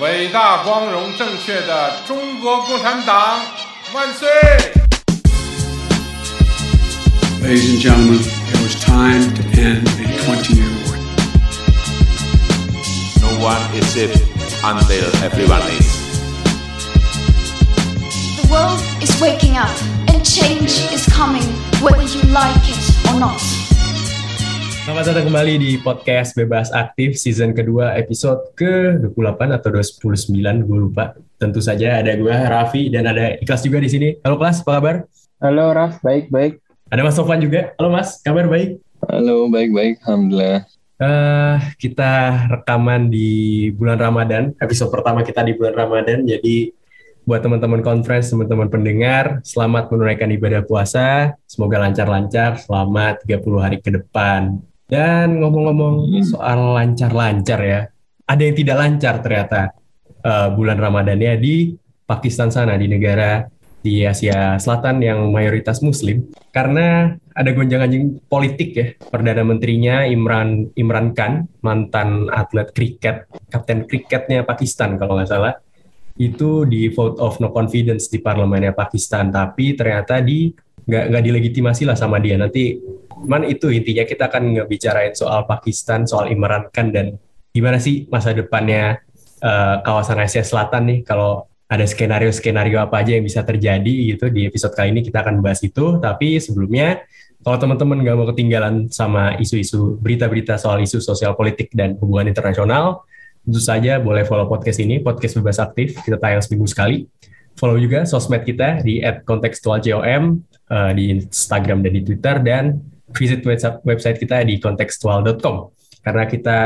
伟大、光荣、正确的中国共产党万岁！ Ladies and gentlemen, it was time to end a 20 year war. No one is safe until everyone is. The world is waking up and change is coming whether you like it or not. Selamat datang kembali di podcast Bebas Aktif season kedua episode ke-28 atau 29 gue lupa. Tentu saja ada gue Raffi dan ada Ikhlas juga di sini. Halo Kelas, apa kabar? Halo Raf, baik baik. Ada Mas Sofan juga. Halo Mas, kabar baik? Halo baik baik, alhamdulillah. Eh, kita rekaman di bulan Ramadan, episode pertama kita di bulan Ramadan. Jadi buat teman-teman conference, teman-teman pendengar, selamat menunaikan ibadah puasa. Semoga lancar-lancar selama 30 hari ke depan. Dan ngomong-ngomong soal lancar-lancar ya, ada yang tidak lancar ternyata eh, bulan Ramadannya di Pakistan sana, di negara di Asia Selatan yang mayoritas Muslim. Karena ada gonjang-ganjing politik ya, Perdana Menterinya Imran Imran Khan, mantan atlet kriket, kapten kriketnya Pakistan kalau nggak salah, itu di vote of no confidence di parlemennya Pakistan, tapi ternyata di nggak nggak dilegitimasi lah sama dia. Nanti cuman itu intinya kita akan ngebicarain soal Pakistan, soal Imran Khan dan gimana sih masa depannya eh, kawasan Asia Selatan nih kalau ada skenario-skenario apa aja yang bisa terjadi gitu di episode kali ini kita akan bahas itu. Tapi sebelumnya kalau teman-teman nggak mau ketinggalan sama isu-isu berita-berita soal isu sosial politik dan hubungan internasional, tentu saja boleh follow podcast ini, podcast bebas aktif, kita tayang seminggu sekali. Follow juga sosmed kita di @kontekstualjom eh, di Instagram dan di Twitter dan visit website kita di kontekstual.com karena kita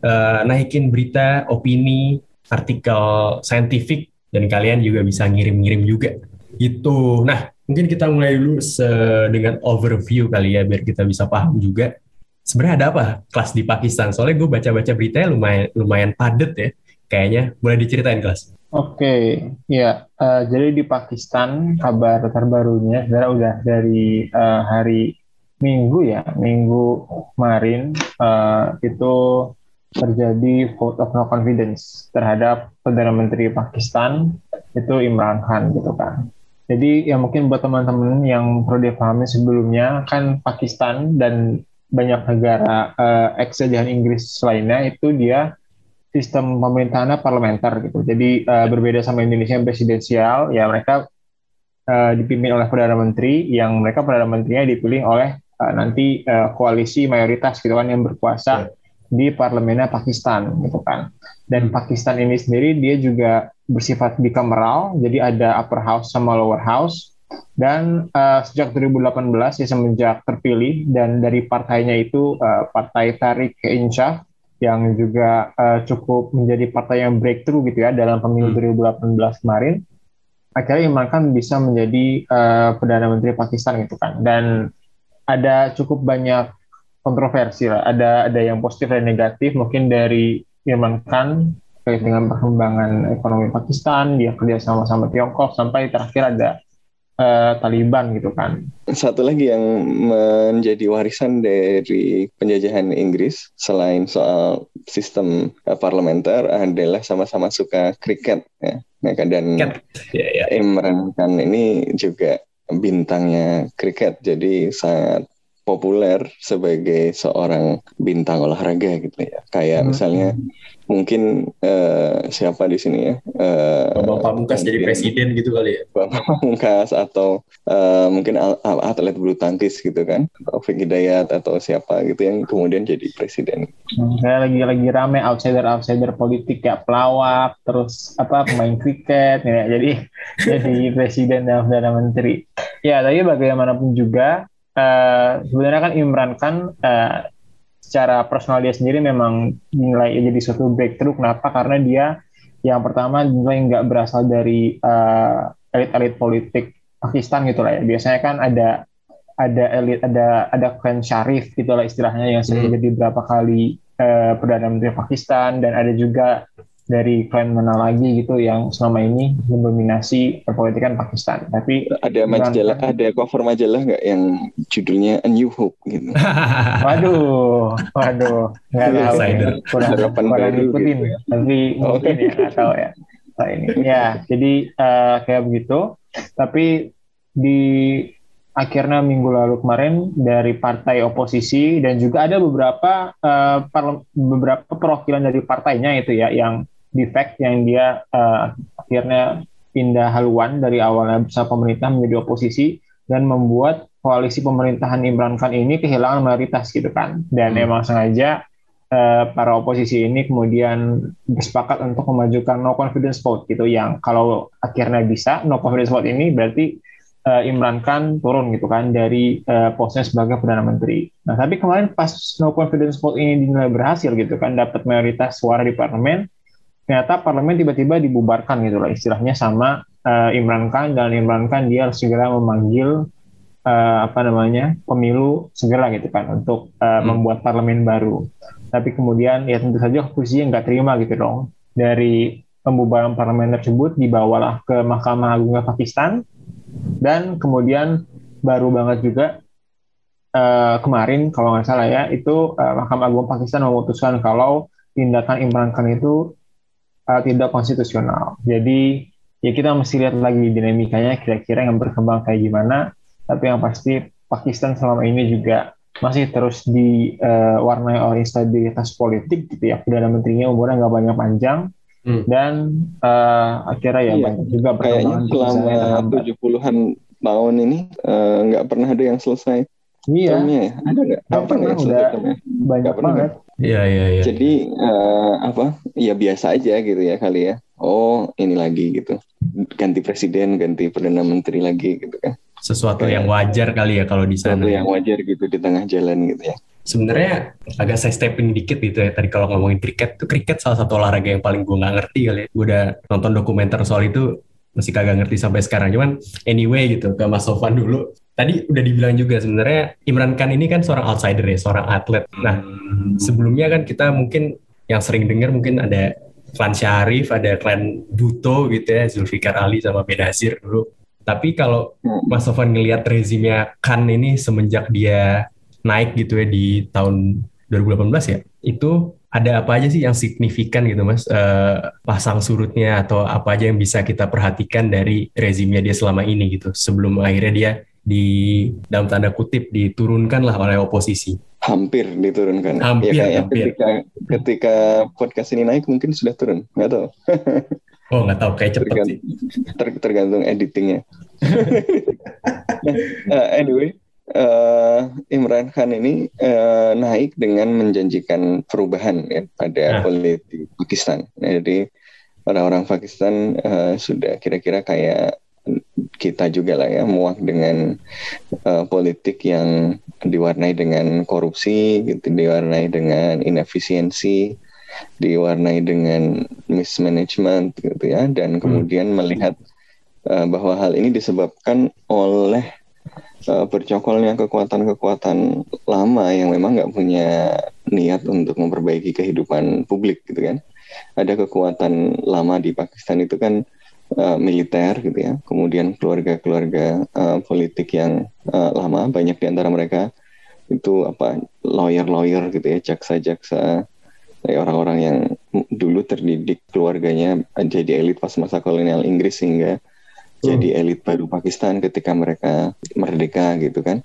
eh, naikin berita, opini, artikel saintifik dan kalian juga bisa ngirim-ngirim juga. Itu. Nah, mungkin kita mulai dulu dengan overview kali ya biar kita bisa paham juga sebenarnya ada apa kelas di Pakistan. Soalnya gue baca-baca beritanya lumayan lumayan padet ya. Kayaknya boleh diceritain kelas. Oke, ya. eh, jadi di Pakistan kabar terbarunya sebenarnya udah dari eh, hari Minggu ya, Minggu kemarin eh, itu terjadi vote of no confidence terhadap Perdana Menteri Pakistan itu Imran Khan gitu kan. Jadi ya mungkin buat teman-teman yang perlu dipahami sebelumnya kan Pakistan dan banyak negara eh, ex jajahan Inggris lainnya itu dia sistem pemerintahannya parlementer gitu. Jadi eh, berbeda sama Indonesia yang presidensial, ya mereka eh, dipimpin oleh perdana menteri, yang mereka perdana menterinya dipilih oleh eh, nanti eh, koalisi mayoritas gitu kan yang berkuasa di parlemennya Pakistan gitu kan. Dan Pakistan ini sendiri dia juga bersifat bicameral, jadi ada upper house sama lower house. Dan eh, sejak 2018 ya semenjak terpilih dan dari partainya itu eh, Partai Tarik Insaf yang juga eh, cukup menjadi partai yang breakthrough gitu ya dalam pemilu 2018 kemarin. Akhirnya Imran Khan bisa menjadi eh, perdana menteri Pakistan gitu kan. Dan ada cukup banyak kontroversi lah. Ada ada yang positif dan negatif. Mungkin dari Imran Khan terkait dengan perkembangan ekonomi Pakistan, dia kerja sama sama Tiongkok sampai terakhir ada eh, Taliban gitu kan. Satu lagi yang menjadi warisan dari penjajahan Inggris selain soal sistem eh, parlementer adalah sama-sama suka kriket ya. Nah, dan Cat. Ya, ya. Imran Khan ini juga bintangnya kriket jadi sangat populer sebagai seorang bintang olahraga gitu ya. Kayak misalnya mungkin eh, siapa di sini ya? Eh, Bambang Pamungkas jadi presiden gitu kali ya. Bambang Pamungkas atau eh, mungkin atlet bulu tangkis gitu kan Taufik Hidayat atau siapa gitu yang kemudian jadi presiden Saya lagi lagi rame outsider outsider politik ya pelawak terus apa pemain kriket ya jadi jadi presiden dan perdana menteri. Ya tapi bagaimanapun juga eh, sebenarnya kan Imran Khan eh, secara personal dia sendiri memang dinilai jadi suatu breakthrough. Kenapa? Karena dia yang pertama dinilai nggak berasal dari eh, elit-elit politik Pakistan gitu lah ya. Biasanya kan ada ada elit, ada ada klan Syarif gitu lah istilahnya yang sering jadi berapa kali eh, perdana menteri Pakistan dan ada juga dari klan mana lagi gitu yang selama ini mendominasi perpolitikan Pakistan. Tapi Ada majalah, Khan- ada cover majalah nggak yang judulnya A New Hope gitu. Waduh, waduh, nggak tahu, Insider. kurang Harapan kurang baru ngikutin, gitu ya. tapi Oh. mungkin ya nggak tahu ya. Nah, ini ya, jadi eh, kayak begitu. Tapi di akhirnya minggu lalu kemarin dari partai oposisi dan juga ada beberapa eh, parle- beberapa perwakilan dari partainya itu ya yang defect yang dia eh, akhirnya pindah haluan dari awalnya bersama pemerintah menjadi oposisi dan membuat koalisi pemerintahan Imran Khan ini kehilangan mayoritas gitu kan dan Hmm. emang sengaja eh, para oposisi ini kemudian bersepakat untuk memajukan no confidence vote gitu yang kalau akhirnya bisa no confidence vote ini berarti eh, Imran Khan turun gitu kan dari eh, posnya sebagai perdana menteri. Nah tapi kemarin pas no confidence vote ini dinilai berhasil gitu kan dapat mayoritas suara di parlemen, ternyata parlemen tiba-tiba dibubarkan gitu lah istilahnya sama eh, Imran Khan dan Imran Khan dia harus segera memanggil eh, apa namanya pemilu segera gitu kan untuk eh, membuat parlemen baru. Tapi kemudian ya tentu saja oposisi nggak terima gitu dong. Dari pembubaran parlemen tersebut dibawalah ke Mahkamah Agung Pakistan. Dan kemudian baru banget juga eh, kemarin kalau nggak salah ya itu eh, Mahkamah Agung Pakistan memutuskan kalau tindakan Imran Khan itu eh, tidak konstitusional. Jadi ya kita mesti lihat lagi dinamikanya kira-kira yang berkembang kayak gimana. Tapi yang pasti Pakistan selama ini juga masih terus diwarnai oleh instabilitas politik gitu ya. Perdana menterinya umurnya nggak banyak panjang Hmm. dan eh, akhirnya ya Iya. banyak juga Kayaknya selama terhambat. 70-an tahun ini eh, nggak pernah ada yang selesai Iya, termnya ya. Ada nggak? Ada pernah, udah. banyak Nggak pernah, banget. Iya iya iya. Jadi eh, apa? Ya biasa aja gitu ya kali ya. Oh ini lagi gitu. Ganti presiden, ganti perdana menteri lagi gitu kan. Sesuatu yang wajar kali ya kalau di sana. Sesuatu yang wajar gitu di tengah jalan gitu ya. Sebenarnya agak saya stepping dikit gitu ya tadi kalau ngomongin kriket tuh kriket salah satu olahraga yang paling gue nggak ngerti kali ya. Gue udah nonton dokumenter soal itu masih kagak ngerti sampai sekarang. Cuman anyway gitu ke Mas Sofan dulu. Tadi udah dibilang juga sebenarnya Imran Khan ini kan seorang outsider ya, seorang atlet. Nah sebelumnya kan kita mungkin yang sering dengar mungkin ada klan Syarif, ada klan Buto gitu ya, Zulfikar Ali sama Benazir dulu. Tapi kalau Mas Sofan ngelihat rezimnya Khan ini semenjak dia naik gitu ya di tahun 2018 ya, itu ada apa aja sih yang signifikan gitu mas, Eh, pasang surutnya atau apa aja yang bisa kita perhatikan dari rezimnya dia selama ini gitu, sebelum akhirnya dia di dalam tanda kutip diturunkan lah oleh oposisi. Hampir diturunkan. Hampir, ya hampir. ketika ketika podcast ini naik mungkin sudah turun. Nggak tahu. Oh nggak tahu kayak cepet Tergan- sih. ter- tergantung editingnya. Eh, anyway, eh, Imran Khan ini eh, naik dengan menjanjikan perubahan ya pada Nah. politik Pakistan. Jadi orang-orang Pakistan eh, sudah kira-kira kayak kita juga lah ya muak dengan eh, politik yang diwarnai dengan korupsi, gitu, diwarnai dengan inefisiensi, diwarnai dengan mismanagement gitu ya, dan kemudian melihat eh, bahwa hal ini disebabkan oleh eh, bercokolnya kekuatan-kekuatan lama yang memang nggak punya niat untuk memperbaiki kehidupan publik gitu kan. Ada kekuatan lama di Pakistan itu kan eh, militer gitu ya, kemudian keluarga-keluarga eh, politik yang eh, lama banyak di antara mereka itu apa lawyer-lawyer gitu ya, jaksa-jaksa orang-orang yang dulu terdidik keluarganya jadi elit pas masa kolonial Inggris sehingga jadi elit baru Pakistan ketika mereka merdeka gitu kan.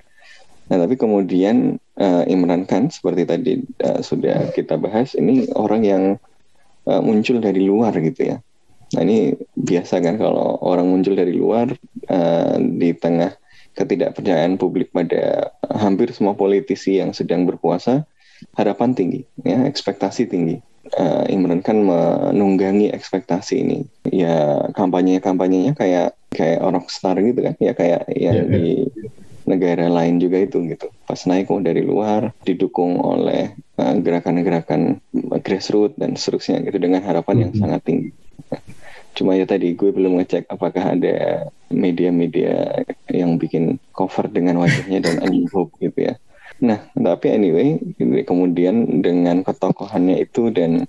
Nah tapi kemudian eh, Imran Khan seperti tadi eh, sudah kita bahas ini orang yang eh, muncul dari luar gitu ya. Nah ini biasa kan kalau orang muncul dari luar eh, di tengah ketidakpercayaan publik pada hampir semua politisi yang sedang berkuasa harapan tinggi ya ekspektasi tinggi Eh, Imran Khan menunggangi ekspektasi ini ya kampanye kampanyenya kayak kayak orang star gitu kan ya kayak yang Iya, iya. di negara lain juga itu gitu. Pas naik mau dari luar didukung oleh uh, gerakan-gerakan grassroots dan seterusnya gitu dengan harapan yang sangat tinggi. Cuma ya tadi gue belum ngecek apakah ada media-media yang bikin cover dengan wajahnya dan New Hope gitu ya. Nah, tapi anyway, kemudian dengan ketokohannya itu dan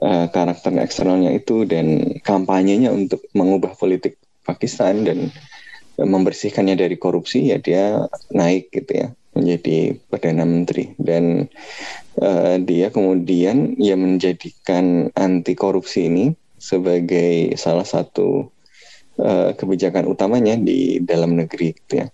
uh, karakter eksternalnya itu dan kampanyenya untuk mengubah politik Pakistan dan membersihkannya dari korupsi ya dia naik gitu ya menjadi perdana menteri dan uh, dia kemudian ya menjadikan anti korupsi ini sebagai salah satu uh, kebijakan utamanya di dalam negeri gitu ya.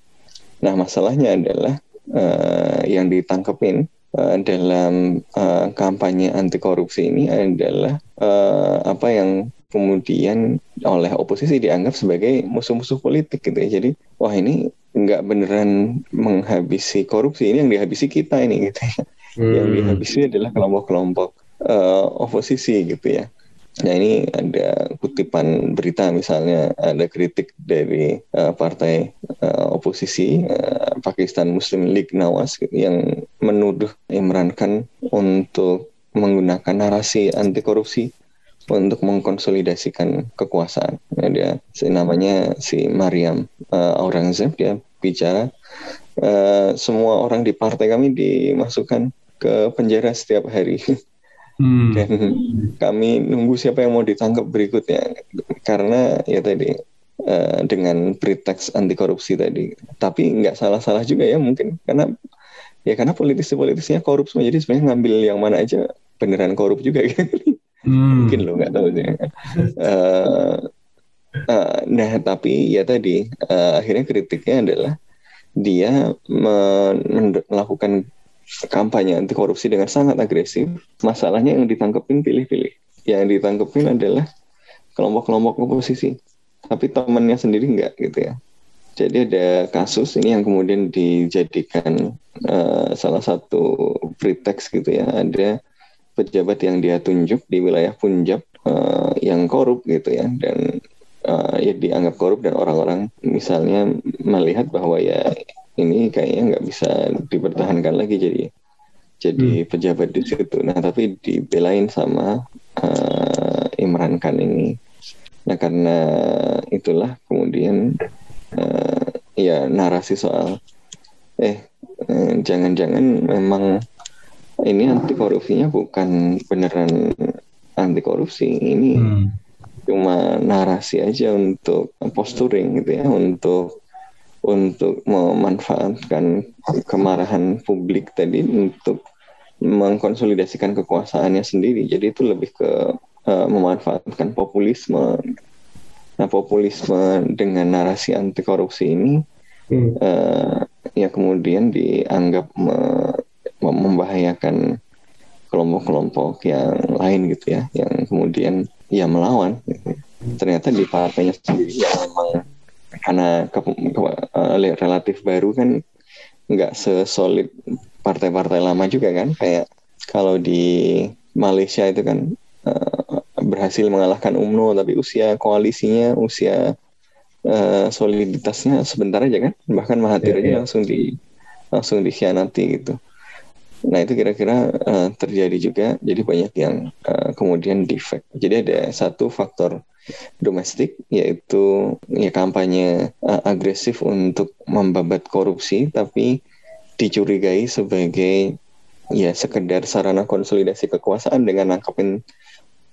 Nah masalahnya adalah uh, yang ditangkepin uh, dalam uh, kampanye anti korupsi ini adalah uh, apa yang kemudian oleh oposisi dianggap sebagai musuh-musuh politik gitu ya. Jadi wah ini nggak beneran menghabisi korupsi ini yang dihabisi kita ini gitu ya. Hmm. Yang dihabisi adalah kelompok-kelompok uh, oposisi gitu ya. Nah ini ada kutipan berita misalnya ada kritik dari uh, partai uh, oposisi uh, Pakistan Muslim League Nawaz yang menuduh Imran Khan untuk menggunakan narasi anti korupsi untuk mengkonsolidasikan kekuasaan. Nah, dia si namanya si Mariam uh, Aurangzeb dia bicara uh, semua orang di partai kami dimasukkan ke penjara setiap hari. Hmm. Dan kami nunggu siapa yang mau ditangkap berikutnya karena ya tadi uh, dengan preteks anti korupsi tadi. Tapi nggak salah-salah juga ya mungkin karena ya karena politisi-politisnya korup semua jadi sebenarnya ngambil yang mana aja beneran korup juga gitu. Hmm. mungkin lo nggak tahu sih. Uh, uh, nah tapi ya tadi uh, akhirnya kritiknya adalah dia melakukan kampanye anti korupsi dengan sangat agresif, masalahnya yang ditangkepin pilih-pilih. Yang ditangkepin adalah kelompok-kelompok oposisi, tapi temannya sendiri enggak gitu ya. Jadi ada kasus ini yang kemudian dijadikan uh, salah satu pretext gitu ya. Ada pejabat yang dia tunjuk di wilayah Punjab uh, yang korup gitu ya dan uh, ya dianggap korup dan orang-orang misalnya melihat bahwa ya ini kayaknya nggak bisa dipertahankan lagi jadi jadi hmm. pejabat di situ. Nah tapi dibelain sama uh, Imran Khan ini. Nah karena itulah kemudian uh, ya narasi soal eh, eh jangan-jangan memang ini anti korupsinya bukan beneran anti korupsi ini hmm. cuma narasi aja untuk posturing gitu ya untuk untuk memanfaatkan kemarahan publik tadi untuk mengkonsolidasikan kekuasaannya sendiri. Jadi itu lebih ke uh, memanfaatkan populisme. Nah, populisme dengan narasi anti korupsi ini hmm. uh, ya kemudian dianggap me membahayakan kelompok-kelompok yang lain gitu ya, yang kemudian ya melawan. Gitu. Ternyata di partainya sendiri ya memang karena ke, ke, uh, relatif baru kan nggak sesolid partai-partai lama juga kan. Kayak kalau di Malaysia itu kan uh, berhasil mengalahkan UMNO tapi usia koalisinya usia uh, soliditasnya sebentar aja kan. Bahkan Mahathir yeah, aja yeah. langsung di langsung dikhianati gitu. Nah itu kira-kira uh, terjadi juga. Jadi banyak yang uh, kemudian defect. Jadi ada satu faktor domestik yaitu ya kampanye uh, agresif untuk membabat korupsi tapi dicurigai sebagai ya sekedar sarana konsolidasi kekuasaan dengan nangkepin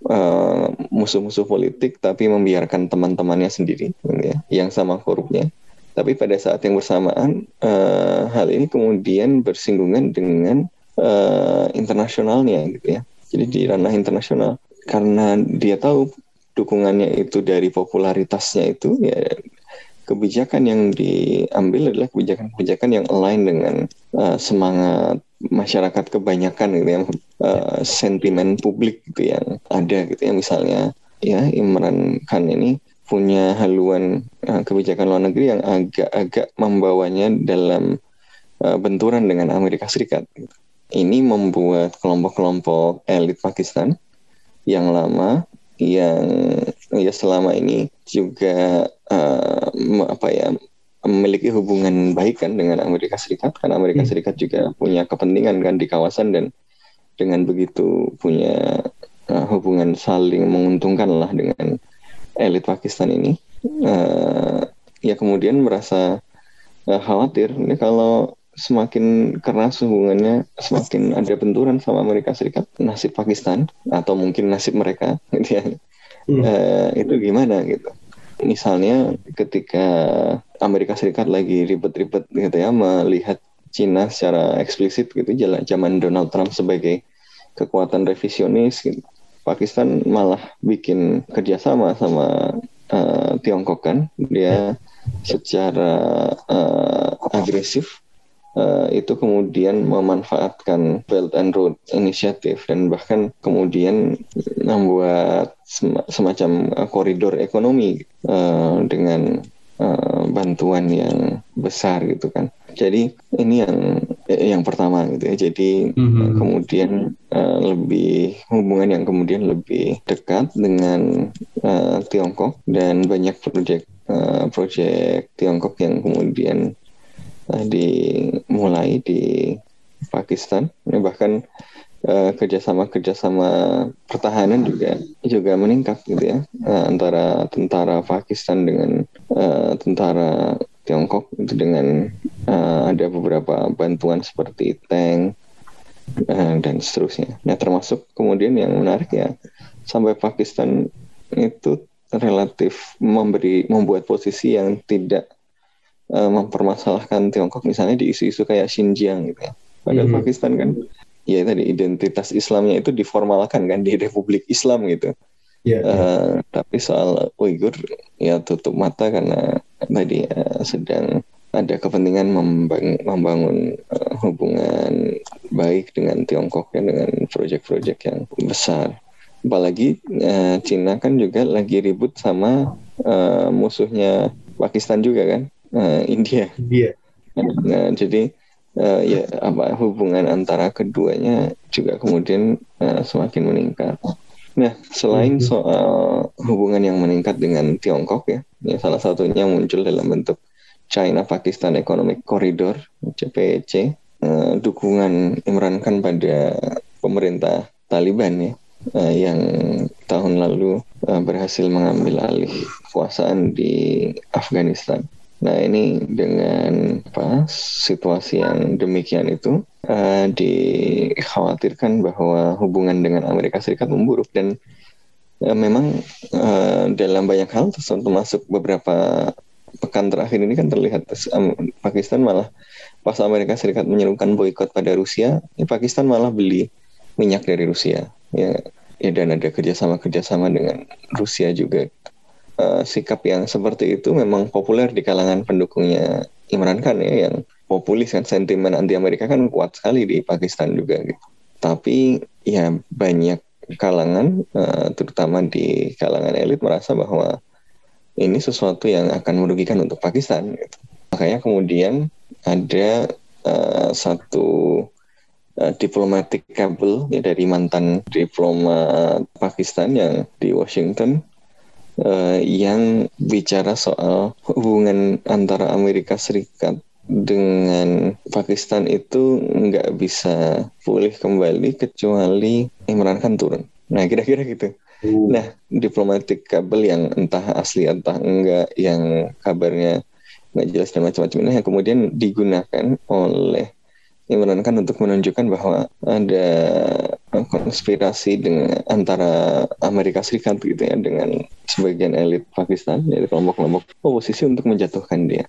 uh, musuh-musuh politik tapi membiarkan teman-temannya sendiri ya, yang sama korupnya. Tapi pada saat yang bersamaan uh, hal ini kemudian bersinggungan dengan uh, internasionalnya gitu ya. Jadi di ranah internasional. Karena dia tahu dukungannya itu dari popularitasnya itu ya kebijakan yang diambil adalah kebijakan-kebijakan yang align dengan uh, semangat masyarakat kebanyakan gitu ya uh, sentimen publik gitu yang ada gitu ya misalnya ya Imran Khan ini punya haluan uh, kebijakan luar negeri yang agak-agak membawanya dalam uh, benturan dengan Amerika Serikat. Gitu. Ini membuat kelompok-kelompok elit Pakistan yang lama yang ya selama ini juga uh, apa ya memiliki hubungan baik kan dengan Amerika Serikat. Karena Amerika Hmm. Serikat juga punya kepentingan kan di kawasan dan dengan begitu punya uh, hubungan saling menguntungkan lah dengan elit Pakistan ini. Uh, ya kemudian merasa uh, khawatir. Ini kalau semakin keras hubungannya semakin ada benturan sama Amerika Serikat nasib Pakistan atau mungkin nasib mereka gitu ya Hmm. Eh, itu gimana gitu misalnya ketika Amerika Serikat lagi ribet-ribet gitu ya melihat Cina secara eksplisit gitu jalan zaman Donald Trump sebagai kekuatan revisionis gitu. Pakistan malah bikin kerjasama sama eh, Tiongkok kan dia secara eh, agresif eh, itu kemudian memanfaatkan Belt and Road Initiative dan bahkan kemudian membuat sem- semacam eh, koridor ekonomi eh, dengan eh, bantuan yang besar gitu kan. Jadi ini yang yang pertama gitu ya. Jadi Mhm. eh, kemudian eh, lebih hubungan yang kemudian lebih dekat dengan eh, Tiongkok dan banyak proyek eh, proyek Tiongkok yang kemudian dimulai di Pakistan. Bahkan eh, kerjasama-kerjasama pertahanan juga juga meningkat gitu ya eh, antara tentara Pakistan dengan eh, tentara Tiongkok itu dengan eh, ada beberapa bantuan seperti tank dan seterusnya. Nah termasuk kemudian yang menarik ya sampai Pakistan itu relatif memberi membuat posisi yang tidak eh, mempermasalahkan Tiongkok misalnya di isu-isu kayak Xinjiang gitu ya. Padahal Mhm. Pakistan kan ya tadi identitas Islamnya itu diformalkan kan di Republik Islam gitu. Iya, iya. Eh, tapi soal Uighur ya tutup mata karena tadi eh, sedang ada kepentingan membang- membangun eh, hubungan baik dengan Tiongkok ya dengan proyek-proyek yang besar. Apalagi eh, Cina kan juga lagi ribut sama eh, musuhnya Pakistan juga kan, eh, India. Dia. Nah, jadi eh, ya apa hubungan antara keduanya juga kemudian eh, semakin meningkat. Nah, selain Mhm. soal hubungan yang meningkat dengan Tiongkok ya, ya salah satunya muncul dalam bentuk China Pakistan Economic Corridor CPEC, eh, dukungan Imran Khan pada pemerintah Taliban ya, eh, yang tahun lalu eh, berhasil mengambil alih kekuasaan di Afghanistan. Nah ini dengan apa situasi yang demikian itu eh, dikhawatirkan bahwa hubungan dengan Amerika Serikat memburuk dan eh, memang eh, dalam banyak hal termasuk beberapa pekan terakhir ini kan terlihat Pakistan malah pas Amerika Serikat menyerukan boikot pada Rusia, ya Pakistan malah beli minyak dari Rusia. Ya, ya dan ada kerjasama kerjasama dengan Rusia juga Eh, sikap yang seperti itu memang populer di kalangan pendukungnya Imran Khan ya yang populis kan sentimen anti Amerika kan kuat sekali di Pakistan juga gitu. Tapi ya banyak kalangan eh, terutama di kalangan elit merasa bahwa ini sesuatu yang akan merugikan untuk Pakistan gitu. Makanya kemudian ada eh, satu uh, diplomatic cable ya dari mantan diplomat Pakistan yang di Washington eh, yang bicara soal hubungan antara Amerika Serikat dengan Pakistan itu nggak bisa pulih kembali kecuali Imran Khan turun. Nah kira-kira gitu. Nah diplomatic kabel yang entah asli entah enggak yang kabarnya nggak jelas dan macam-macam ini yang kemudian digunakan oleh Imran Khan untuk menunjukkan bahwa ada konspirasi dengan antara Amerika Serikat gitu ya dengan sebagian elit Pakistan dari kelompok-kelompok oposisi untuk menjatuhkan dia.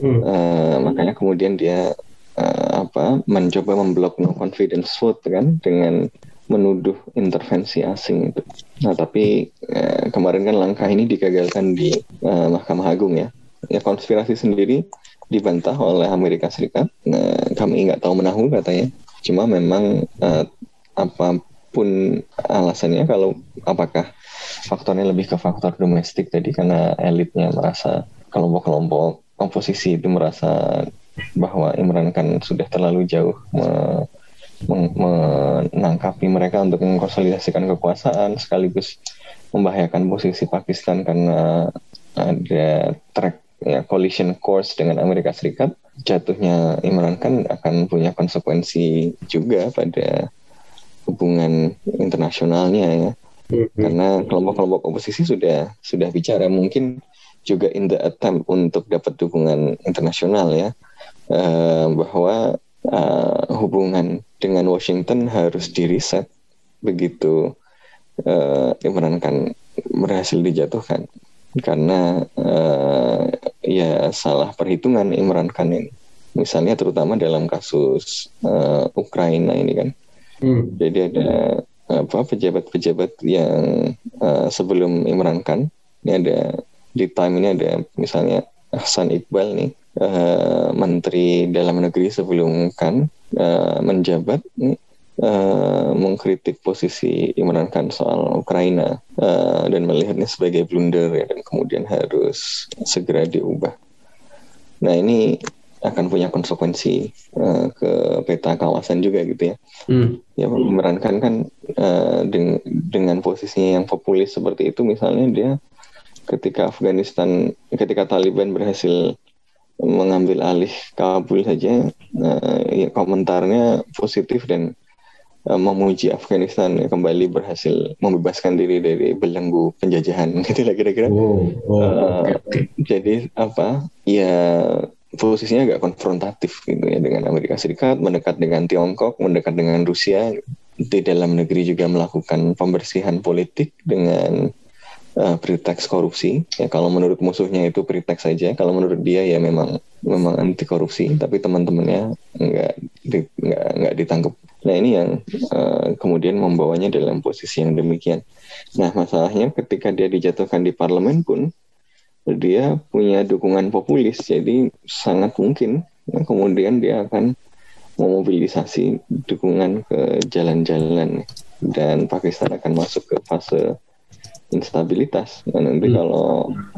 Hmm. Eh, makanya kemudian dia eh, apa mencoba memblok no confidence vote kan dengan menuduh intervensi asing itu. Nah tapi eh, kemarin kan langkah ini digagalkan di eh, Mahkamah Agung ya. Ya konspirasi sendiri dibantah oleh Amerika Serikat. Nah, kami nggak tahu menahu katanya. Cuma memang eh, apa pun alasannya kalau apakah faktornya lebih ke faktor domestik tadi karena elitnya merasa kelompok-kelompok oposisi itu merasa bahwa Imran Khan sudah terlalu jauh me- meng- menangkapi mereka untuk mengkonsolidasikan kekuasaan sekaligus membahayakan posisi Pakistan karena ada track ya collision course dengan Amerika Serikat, jatuhnya Imran Khan akan punya konsekuensi juga pada hubungan internasionalnya ya. Karena kelompok-kelompok oposisi sudah sudah bicara mungkin juga in the attempt untuk dapat dukungan internasional ya. Eh, bahwa eh, hubungan dengan Washington harus diriset begitu eh, Imran Khan berhasil dijatuhkan. Karena eh, ya salah perhitungan Imran Khan ini misalnya terutama dalam kasus eh, Ukraina ini kan Hmm. jadi ada apa pejabat-pejabat yang eh, sebelum Imran Khan ini ada di time ini ada misalnya Hasan Iqbal nih eh, menteri dalam negeri sebelum Khan eh, menjabat nih eh, mengkritik posisi Imran Khan soal Ukraina eh, dan melihatnya sebagai blunder ya, dan kemudian harus segera diubah. Nah ini akan punya konsekuensi eh, ke peta kawasan juga gitu ya. Hmm. Ya Imran Khan kan eh, deng- dengan posisinya yang populis seperti itu misalnya dia ketika Afghanistan ketika Taliban berhasil mengambil alih Kabul saja eh, ya, komentarnya positif dan memuji Afghanistan ya, kembali berhasil membebaskan diri dari belenggu penjajahan gitu lah kira-kira. Oh, oh, Eh, oke, oke. jadi apa? Ya posisinya agak konfrontatif gitu ya dengan Amerika Serikat mendekat dengan Tiongkok mendekat dengan Rusia. Di dalam negeri juga melakukan pembersihan politik dengan uh, preteks korupsi. Ya kalau menurut musuhnya itu preteks saja. Kalau menurut dia ya memang memang anti korupsi. Tapi teman-temannya nggak di- nggak nggak ditangkap nah ini yang uh, kemudian membawanya dalam posisi yang demikian nah masalahnya ketika dia dijatuhkan di parlemen pun dia punya dukungan populis jadi sangat mungkin ya, kemudian dia akan memobilisasi dukungan ke jalan-jalan dan Pakistan akan masuk ke fase instabilitas Nah, nanti Hmm. kalau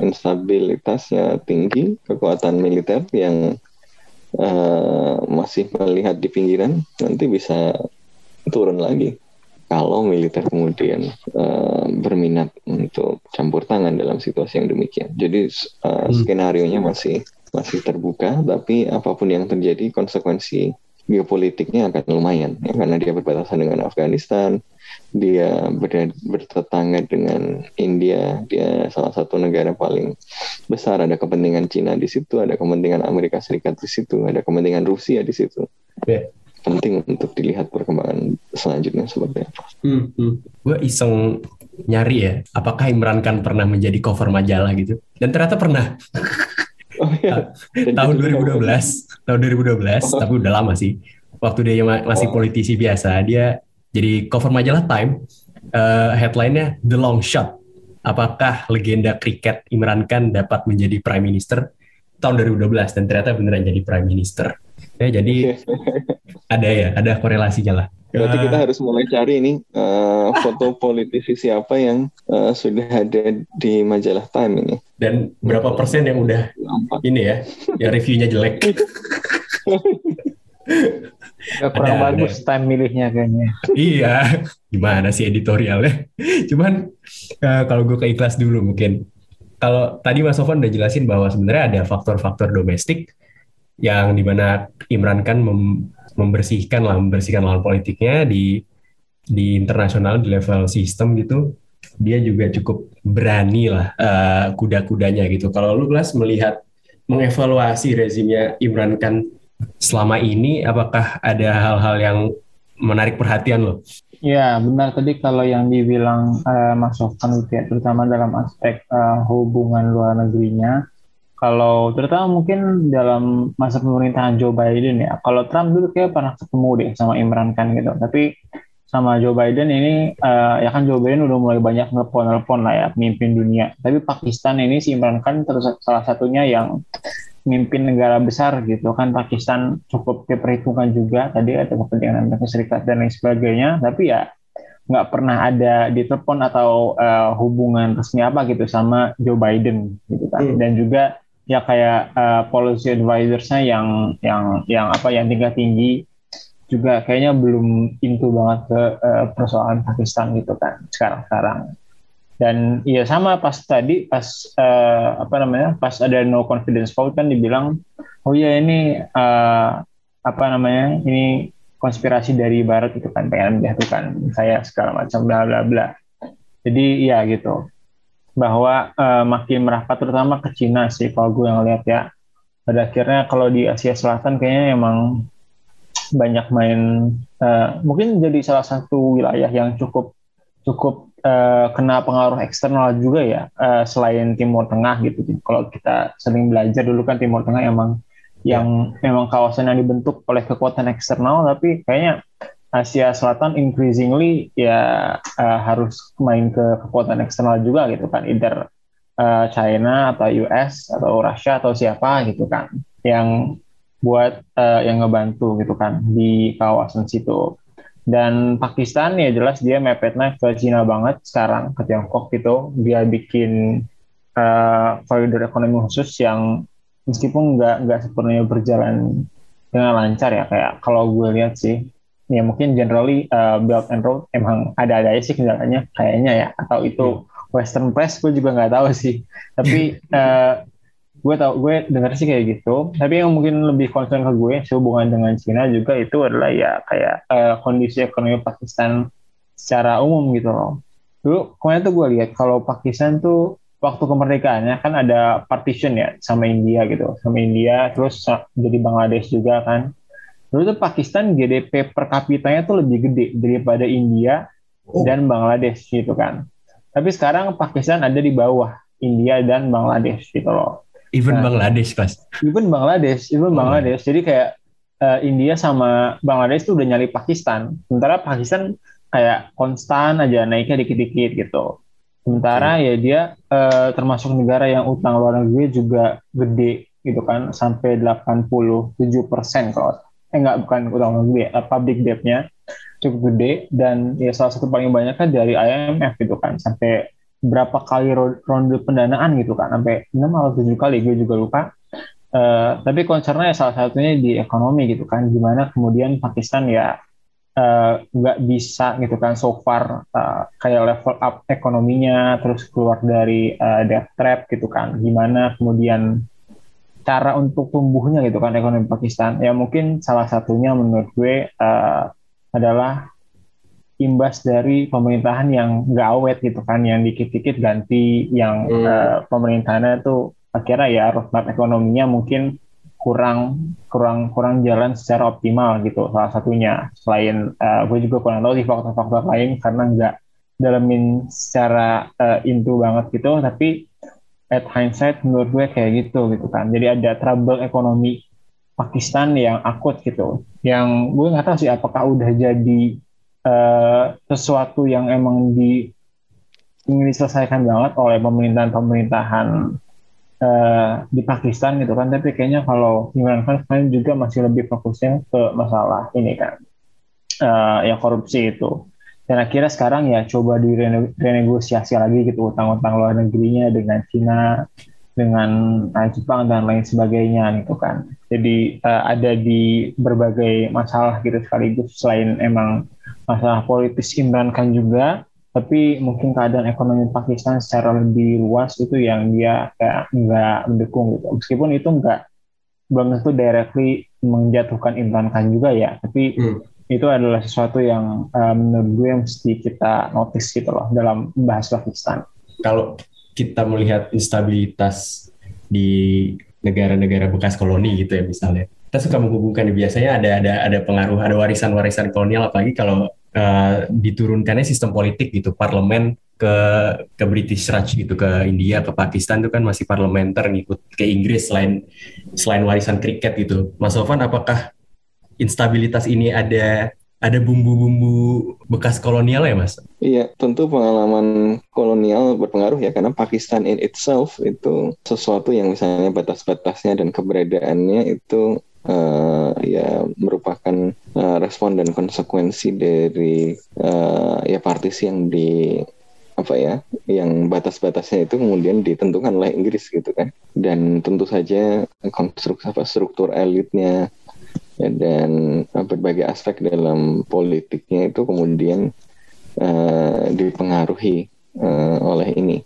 instabilitasnya tinggi kekuatan militer yang eh, masih melihat di pinggiran nanti bisa turun lagi kalau militer kemudian eh, berminat untuk campur tangan dalam situasi yang demikian. Jadi uh, skenario nya masih masih terbuka, tapi apa pun yang terjadi konsekuensi geopolitiknya akan lumayan ya, karena dia berbatasan dengan Afghanistan, dia ber- bertetangga dengan India, dia salah satu negara paling besar, ada kepentingan Cina di situ, ada kepentingan Amerika Serikat di situ, ada kepentingan Rusia di situ. Ya. Penting untuk dilihat perkembangan selanjutnya seperti apa. Hmm, hmm. Gue iseng nyari ya, apakah Imran Khan pernah menjadi cover majalah gitu? Dan ternyata pernah. Oh, iya. Dan tahun judulnya 2012, tahun 2012, tapi udah lama sih. Waktu dia ma- masih politisi biasa, dia jadi cover majalah Time. eh, headline-nya The Long Shot. Apakah legenda kriket Imran Khan dapat menjadi Prime Minister tahun 2012 dan ternyata beneran jadi Prime Minister. Ya, jadi ada ya, ada korelasinya lah. Berarti kita harus mulai cari nih eh, foto politisi siapa yang eh, sudah ada di majalah Time ini. dan berapa persen yang udah ini ya, yang reviewnya jelek. Ya, kurang Ada, bagus time milihnya kayaknya. iya, gimana sih editorialnya? Cuman eh, kalau gue ke ikhlas dulu mungkin. Kalau tadi Mas Sofan udah jelasin bahwa sebenarnya ada faktor-faktor domestik yang di mana Imran Khan mem- membersihkan lah, membersihkan lawan politiknya di di internasional di level sistem gitu. Dia juga cukup berani lah eh, kuda-kudanya gitu. Kalau lu kelas melihat mengevaluasi rezimnya Imran Khan selama ini, apakah ada hal-hal yang menarik perhatian lo? Ya, benar tadi kalau yang dibilang eh, Mas Sofan gitu ya, terutama dalam aspek eh, hubungan luar negerinya. Kalau terutama mungkin dalam masa pemerintahan Joe Biden ya. Kalau Trump dulu kayak pernah ketemu deh sama Imran Khan gitu. Tapi sama Joe Biden ini eh, ya kan Joe Biden udah mulai banyak nelpon-nelpon lah ya pemimpin dunia. Tapi Pakistan ini si Imran Khan terus salah satunya yang mimpin negara besar gitu kan Pakistan cukup diperhitungkan juga tadi ada kepentingan Amerika Serikat dan lain sebagainya tapi ya nggak pernah ada di telepon atau eh, hubungan resmi apa gitu sama Joe Biden gitu kan Hmm. dan juga ya kayak eh, policy advisorsnya yang yang yang apa yang tingkat tinggi juga kayaknya belum into banget ke eh, persoalan Pakistan gitu kan sekarang sekarang dan ya sama pas tadi pas uh, apa namanya pas ada no confidence vote kan dibilang oh ya ini uh, apa namanya ini konspirasi dari barat itu kan pengen menjatuhkan saya segala macam bla bla bla. Jadi ya gitu bahwa uh, makin merapat terutama ke Cina sih kalau gue yang lihat ya pada akhirnya kalau di Asia Selatan kayaknya emang banyak main uh, mungkin jadi salah satu wilayah yang cukup cukup uh, kena pengaruh eksternal juga ya uh, selain Timur Tengah gitu. Kalau kita sering belajar dulu kan Timur Tengah emang yang memang kawasan yang dibentuk oleh kekuatan eksternal tapi kayaknya Asia Selatan increasingly ya uh, harus main ke kekuatan eksternal juga gitu kan. Either uh, China atau US atau Rusia atau siapa gitu kan. Yang buat uh, yang ngebantu gitu kan di kawasan situ. Dan Pakistan ya jelas dia mepetnya ke Cina banget sekarang ke Tiongkok gitu. Dia bikin uh, koridor ekonomi khusus yang meskipun nggak nggak sepenuhnya berjalan dengan lancar ya. Kayak kalau gue lihat sih ya mungkin generally uh, Belt and Road emang ada-ada aja sih kendalanya kayaknya ya. Atau itu hmm. Western Press gue juga nggak tahu sih. Tapi uh, gue tau gue dengar sih kayak gitu. Tapi yang mungkin lebih concern ke gue sehubungan dengan Cina juga itu adalah ya kayak uh, kondisi ekonomi Pakistan secara umum gitu loh. Dulu kemarin tuh gue lihat kalau Pakistan tuh waktu kemerdekaannya kan ada partition ya sama India gitu. Sama India terus jadi Bangladesh juga kan dulu tuh Pakistan GDP per kapitanya tuh lebih gede daripada India oh. dan Bangladesh gitu kan tapi sekarang Pakistan ada di bawah India dan Bangladesh gitu loh Even nah, Bangladesh kelas. Even Bangladesh, even oh. Bangladesh. Jadi kayak uh, India sama Bangladesh itu udah nyali Pakistan. Sementara Pakistan kayak konstan aja naiknya dikit-dikit gitu. Sementara okay. ya dia uh, termasuk negara yang utang luar negeri juga gede gitu kan sampai 87 persen kalau eh enggak bukan utang negeri uh, public debt-nya cukup gede dan ya salah satu paling banyak kan dari IMF gitu kan. Sampai berapa kali ronde pendanaan gitu kan. Sampai 6 atau 7 kali gue juga lupa. Uh, tapi concernnya salah satunya di ekonomi gitu kan. Gimana kemudian Pakistan ya eh, nggak uh, bisa gitu kan so far uh, kayak level up ekonominya terus keluar dari uh, debt trap gitu kan. Gimana kemudian cara untuk tumbuhnya gitu kan ekonomi Pakistan ya mungkin salah satunya menurut gue uh, adalah imbas dari pemerintahan yang nggak awet gitu kan, yang dikit-dikit ganti, yang hmm. uh, pemerintahannya tuh akhirnya ya roadmap ekonominya mungkin kurang kurang kurang jalan secara optimal gitu salah satunya selain uh, gue juga kurang tahu di faktor-faktor lain karena nggak dalamin secara uh, into banget gitu tapi at hindsight menurut gue kayak gitu gitu kan. Jadi ada trouble ekonomi Pakistan yang akut gitu. Yang gue nggak tahu sih apakah udah jadi uh, sesuatu yang emang di ingin diselesaikan banget oleh pemerintahan-pemerintahan uh, di Pakistan gitu kan. Tapi kayaknya kalau Imran Khan sekarang juga masih lebih fokusnya ke masalah ini kan uh, yang korupsi itu dan akhirnya sekarang ya coba direnegosiasi lagi gitu utang-utang luar negerinya dengan Cina dengan Jepang dan lain sebagainya gitu kan jadi uh, ada di berbagai masalah gitu sekaligus selain emang masalah politis Imran Khan juga tapi mungkin keadaan ekonomi Pakistan secara lebih luas itu yang dia kayak nggak mendukung gitu meskipun itu nggak belum tentu directly menjatuhkan Imran Khan juga ya tapi hmm. Itu adalah sesuatu yang uh, menurut gue mesti kita notice gitu loh dalam membahas Pakistan. Kalau kita melihat instabilitas di negara-negara bekas koloni gitu ya misalnya kita suka menghubungkan biasanya ada ada ada pengaruh ada warisan-warisan kolonial apalagi kalau uh, diturunkannya sistem politik gitu parlemen ke ke British Raj gitu ke India ke Pakistan itu kan masih parlementer ngikut ke Inggris selain selain warisan kriket gitu. Mas Sofan apakah instabilitas ini ada ada bumbu-bumbu bekas kolonial ya mas? Iya, tentu pengalaman kolonial berpengaruh ya karena Pakistan in itself itu sesuatu yang misalnya batas-batasnya dan keberadaannya itu uh, ya merupakan uh, respon dan konsekuensi dari uh, ya partisi yang di apa ya yang batas-batasnya itu kemudian ditentukan oleh Inggris gitu kan dan tentu saja konstruksi apa struktur elitnya ya, dan berbagai aspek dalam politiknya itu kemudian uh, dipengaruhi uh, oleh ini.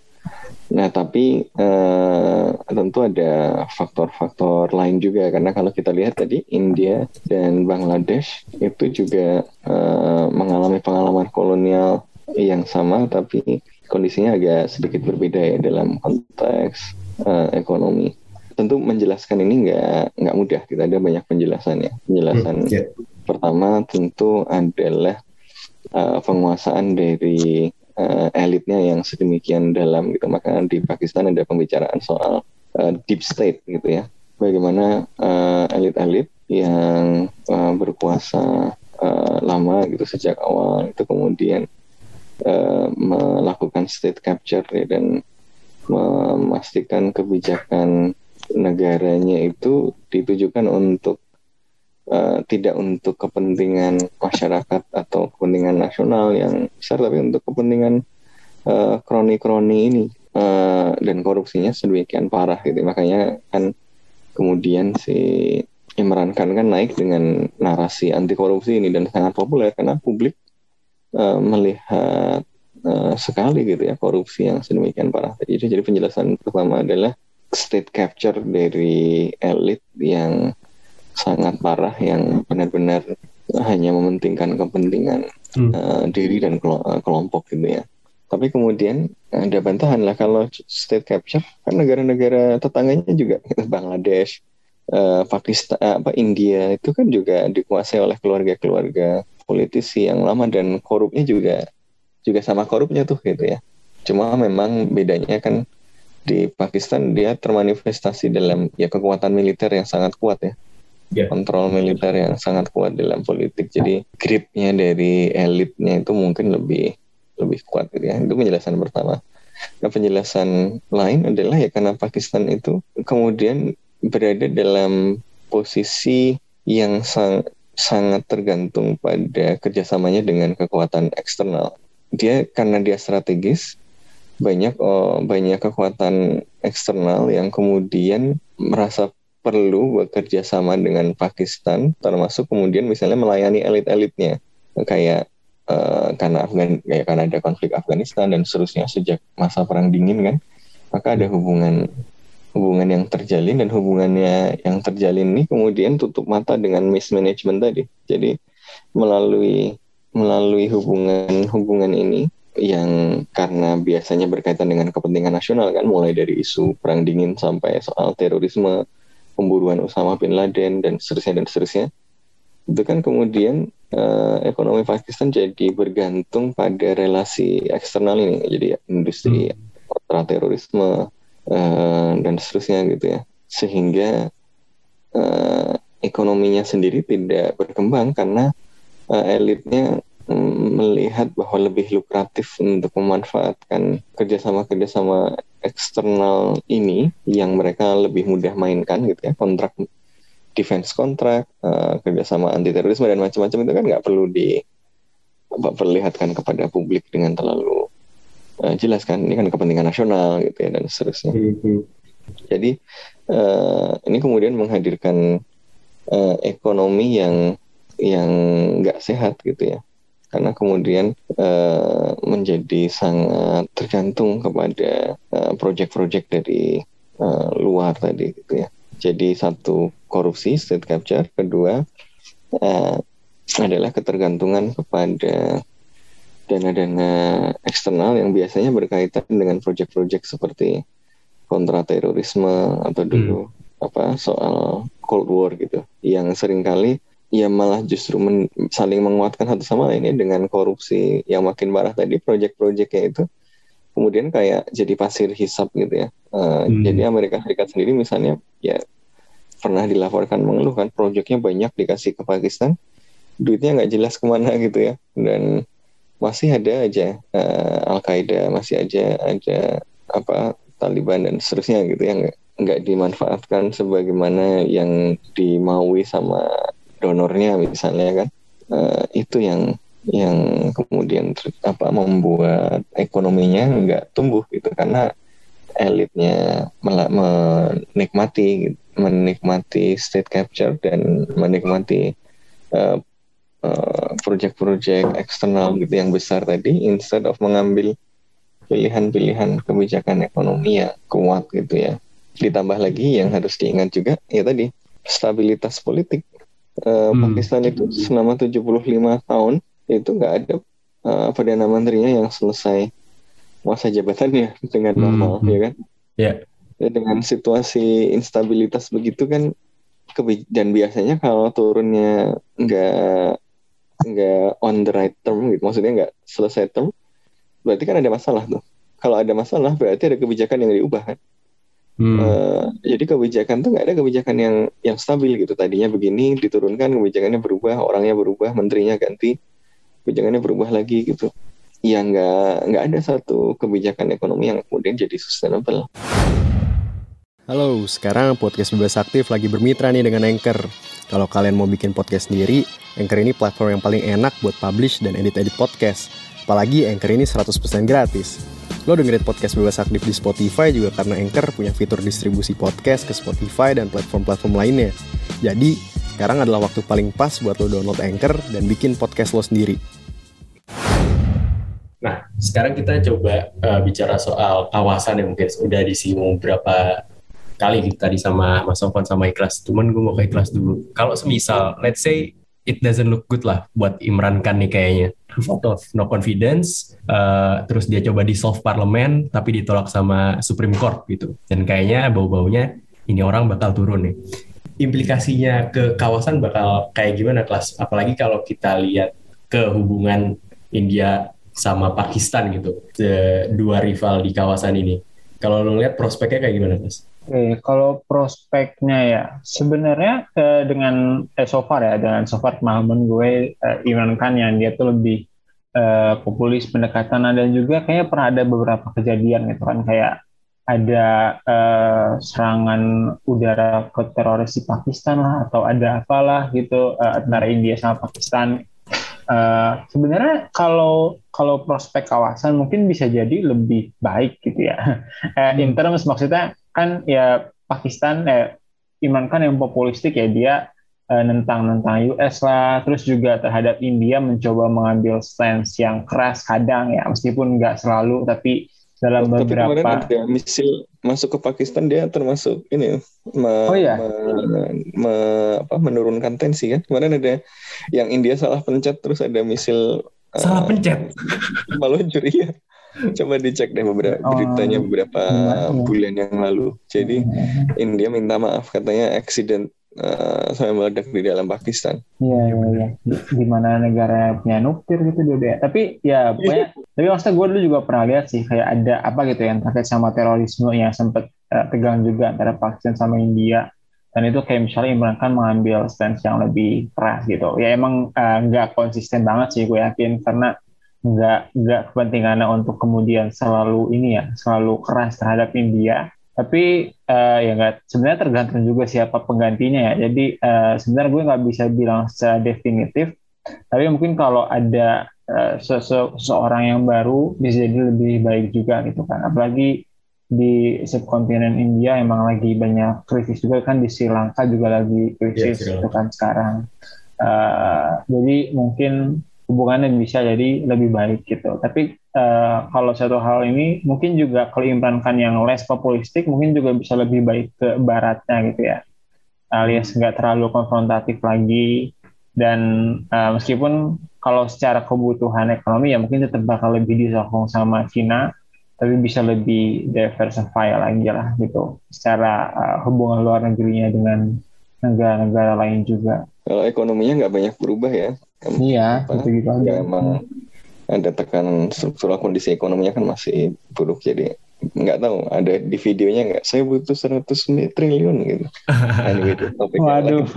Nah, tapi uh, tentu ada faktor-faktor lain juga karena kalau kita lihat tadi India dan Bangladesh itu juga uh, mengalami pengalaman kolonial yang sama tapi kondisinya agak sedikit berbeda ya dalam konteks uh, ekonomi. Tentu menjelaskan ini nggak nggak mudah. Kita ada banyak penjelasannya. Penjelasan hmm, yeah. pertama tentu adalah uh, penguasaan dari uh, elitnya yang sedemikian dalam gitu. Maka di Pakistan ada pembicaraan soal uh, deep state gitu ya. Bagaimana uh, elit-elit yang uh, berkuasa uh, lama gitu sejak awal itu kemudian uh, melakukan state capture ya, dan memastikan kebijakan negaranya itu ditujukan untuk uh, tidak untuk kepentingan masyarakat atau kepentingan nasional yang besar tapi untuk kepentingan eh, kroni-kroni ini uh, dan korupsinya sedemikian parah gitu makanya kan kemudian si Imran Khan kan naik dengan narasi anti korupsi ini dan sangat populer karena publik uh, melihat uh, sekali gitu ya korupsi yang sedemikian parah. Jadi jadi penjelasan pertama adalah state capture dari elit yang sangat parah yang benar-benar hanya mementingkan kepentingan hmm. uh, diri dan eh, kelompok gitu ya. Tapi kemudian ada bantahan lah kalau state capture kan negara-negara tetangganya juga Bangladesh, uh, Pakistan, uh, apa India itu kan juga dikuasai oleh keluarga-keluarga politisi yang lama dan korupnya juga juga sama korupnya tuh gitu ya. Cuma memang bedanya kan di Pakistan dia termanifestasi dalam ya kekuatan militer yang sangat kuat ya yeah. kontrol militer yang sangat kuat dalam politik. Jadi gripnya dari elitnya itu mungkin lebih lebih kuat gitu ya. Itu penjelasan pertama. Nah penjelasan lain adalah ya karena Pakistan itu kemudian berada dalam posisi yang sang, sangat tergantung pada kerjasamanya dengan kekuatan eksternal. Dia karena dia strategis banyak oh, banyak kekuatan eksternal yang kemudian merasa perlu bekerja sama dengan Pakistan, termasuk kemudian misalnya melayani elit-elitnya, kayak uh, karena Afgan, kayak karena ada konflik Afghanistan dan seterusnya sejak masa perang dingin kan, maka ada hubungan hubungan yang terjalin dan hubungannya yang terjalin ini kemudian tutup mata dengan mismanagement tadi. Jadi melalui melalui hubungan hubungan ini yang karena biasanya berkaitan dengan kepentingan nasional kan mulai dari isu perang dingin sampai soal terorisme pemburuan Osama bin Laden dan seterusnya dan seterusnya itu kan kemudian uh, ekonomi Pakistan jadi bergantung pada relasi eksternal ini jadi industri hmm. kontra terorisme uh, dan seterusnya gitu ya sehingga uh, ekonominya sendiri tidak berkembang karena uh, elitnya melihat bahwa lebih lukratif untuk memanfaatkan kerjasama-kerjasama eksternal ini yang mereka lebih mudah mainkan gitu ya. Kontrak defense kontrak uh, kerjasama anti terorisme dan macam-macam itu kan nggak perlu di perlihatkan kepada publik dengan terlalu uh, jelas kan. Ini kan kepentingan nasional gitu ya dan seterusnya. Mm-hmm. jadi uh, ini kemudian menghadirkan uh, ekonomi yang yang nggak sehat gitu ya karena kemudian uh, menjadi sangat tergantung kepada uh, project-project dari uh, luar tadi gitu ya. Jadi satu korupsi state capture, kedua uh, adalah ketergantungan kepada dana-dana eksternal yang biasanya berkaitan dengan project-project seperti kontra terorisme atau dulu hmm. apa soal Cold War gitu yang sering kali ya malah justru men, saling menguatkan satu sama lain ya dengan korupsi yang makin parah tadi proyek-proyeknya itu. Kemudian kayak jadi pasir hisap gitu ya. Uh, hmm. jadi Amerika Serikat sendiri misalnya ya pernah dilaporkan mengeluh kan proyeknya banyak dikasih ke Pakistan duitnya nggak jelas ke mana gitu ya. Dan masih ada aja uh, Al Qaeda masih aja ada apa Taliban dan seterusnya gitu ya nggak nggak dimanfaatkan sebagaimana yang dimaui sama donornya misalnya kan uh, itu yang yang kemudian apa membuat ekonominya nggak tumbuh gitu karena elitnya menikmati menikmati state capture dan menikmati uh, uh, project-project eksternal gitu yang besar tadi instead of mengambil pilihan-pilihan kebijakan ekonomi yang kuat gitu ya. Ditambah lagi yang harus diingat juga ya tadi stabilitas politik. Uh, Hmm. Pakistan itu selama 75 tahun itu nggak ada uh, perdana menterinya yang selesai masa jabatannya dengan Hmm. normal ya kan. Ya. Ya, dengan situasi instabilitas begitu kan dan biasanya kalau turunnya nggak nggak on the right term gitu maksudnya nggak selesai term berarti kan ada masalah tuh kalau ada masalah berarti ada kebijakan yang diubah kan Hmm. Eh, jadi kebijakan tuh nggak ada kebijakan yang yang stabil gitu tadinya begini diturunkan kebijakannya berubah orangnya berubah menterinya ganti kebijakannya berubah lagi gitu ya nggak nggak ada satu kebijakan ekonomi yang kemudian jadi sustainable Halo, sekarang podcast Bebas Aktif lagi bermitra nih dengan Anchor. Kalau kalian mau bikin podcast sendiri, Anchor ini platform yang paling enak buat publish dan edit-edit podcast. Apalagi Anchor ini 100% gratis. Lo dengerin podcast Bebas Aktif di Spotify juga karena Anchor punya fitur distribusi podcast ke Spotify dan platform-platform lainnya. Jadi, sekarang adalah waktu paling pas buat lo download Anchor dan bikin podcast lo sendiri. Nah, sekarang kita coba uh, bicara soal kawasan yang mungkin udah disinggung beberapa kali tadi sama Mas Sofwan sama Ikhlas. Cuman gue mau ke Ikhlas dulu. Kalau semisal, let's say it doesn't look good lah buat Imran Khan nih kayaknya. No confidence, uh, terus dia coba dissolve parlemen, tapi ditolak sama Supreme Court gitu. Dan kayaknya bau-baunya ini orang bakal turun nih. Implikasinya ke kawasan bakal kayak gimana kelas? Apalagi kalau kita lihat ke hubungan India sama Pakistan gitu, The dua rival di kawasan ini. Kalau lo lihat prospeknya kayak gimana, Mas? Oke, kalau prospeknya ya sebenarnya eh, dengan eh, so far ya dengan so far pemahaman gue eh, Imran Khan yang dia tuh lebih eh, populis pendekatan dan juga kayaknya pernah ada beberapa kejadian gitu kan kayak ada eh, serangan udara ke teroris di Pakistan lah atau ada apalah gitu eh, antara India sama Pakistan. Eh, sebenarnya kalau kalau prospek kawasan mungkin bisa jadi lebih baik gitu ya. Eh, in terms maksudnya kan ya Pakistan eh, Imran Khan yang populistik ya dia eh, nentang-nentang US lah, terus juga terhadap India mencoba mengambil stance yang keras kadang ya meskipun nggak selalu tapi dalam Tapi kemarin beberapa ada misil masuk ke Pakistan dia termasuk ini me- Oh, iya? me- me- apa, menurunkan tensi kan. Kemarin ada yang India salah pencet terus ada misil Salah eh, pencet. meluncur iya. Coba dicek deh beberapa Oh, beritanya beberapa iya, iya. bulan yang lalu. Jadi India minta maaf katanya accident eh, sampai meledak di dalam Pakistan. Iya, iya, iya. Di- Di mana negara punya nuklir gitu dia. dia. Tapi ya pokoknya, tapi maksudnya gue dulu juga pernah lihat sih kayak ada apa gitu yang terkait sama terorisme yang sempat eh, tegang juga antara Pakistan sama India. Dan itu kayak misalnya Imran Khan mengambil stance yang lebih keras gitu. Ya emang eh, nggak konsisten banget sih gue yakin karena nggak nggak kepentingannya untuk kemudian selalu ini ya selalu keras terhadap India. Tapi eh, ya nggak sebenarnya tergantung juga siapa penggantinya ya. Jadi eh, sebenarnya gue nggak bisa bilang secara definitif. Tapi mungkin kalau ada eh, se- se- seorang yang baru bisa jadi lebih baik juga gitu kan. Apalagi di subkontinen India emang lagi banyak krisis juga kan di Sri Lanka juga lagi krisis Sri gitu kan sekarang. Eh, jadi mungkin hubungannya bisa jadi lebih baik gitu. Tapi eh, kalau satu hal ini mungkin juga kalau Imran Khan yang less populistik mungkin juga bisa lebih baik ke baratnya gitu ya. Alias nggak terlalu konfrontatif lagi dan eh, meskipun kalau secara kebutuhan ekonomi ya mungkin tetap bakal lebih disokong sama Cina tapi bisa lebih diversify lagi lah gitu secara eh, hubungan luar negerinya dengan negara-negara lain juga. Kalau ekonominya nggak banyak berubah ya. Iya, Apa? gitu-gitu aja. Ya, emang ada tekanan struktural kondisi ekonominya kan masih buruk jadi nggak tahu ada di videonya nggak saya butuh 100 mi- triliun gitu anyway itu topik yang Waduh.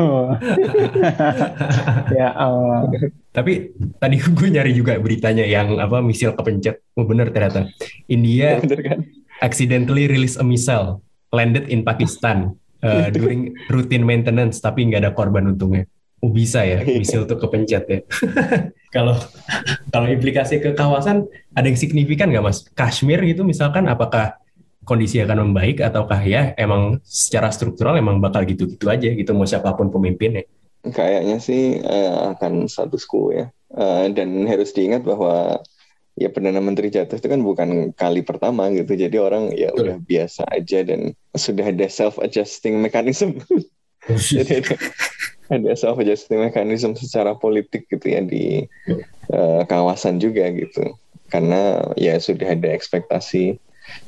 ya Allah. Tapi tadi gue nyari juga beritanya yang apa misil kepencet. Oh bener ternyata. India bener kan accidentally release a missile landed in Pakistan uh, during routine maintenance tapi nggak ada korban untungnya. Oh bisa ya misil tuh kepencet ya. Kalau kalau implikasi ke kawasan ada yang signifikan nggak mas? Kashmir gitu misalkan apakah kondisi akan membaik ataukah ya emang secara struktural emang bakal gitu-gitu aja gitu mau siapa pun pemimpinnya. kayaknya sih eh, akan status quo ya Eh, dan harus diingat bahwa ya perdana menteri jatuh itu kan bukan kali pertama gitu jadi orang ya udah biasa aja dan sudah ada self adjusting mechanism jadi ada, ada self adjusting mechanism secara politik gitu ya di uh, kawasan juga gitu karena ya sudah ada ekspektasi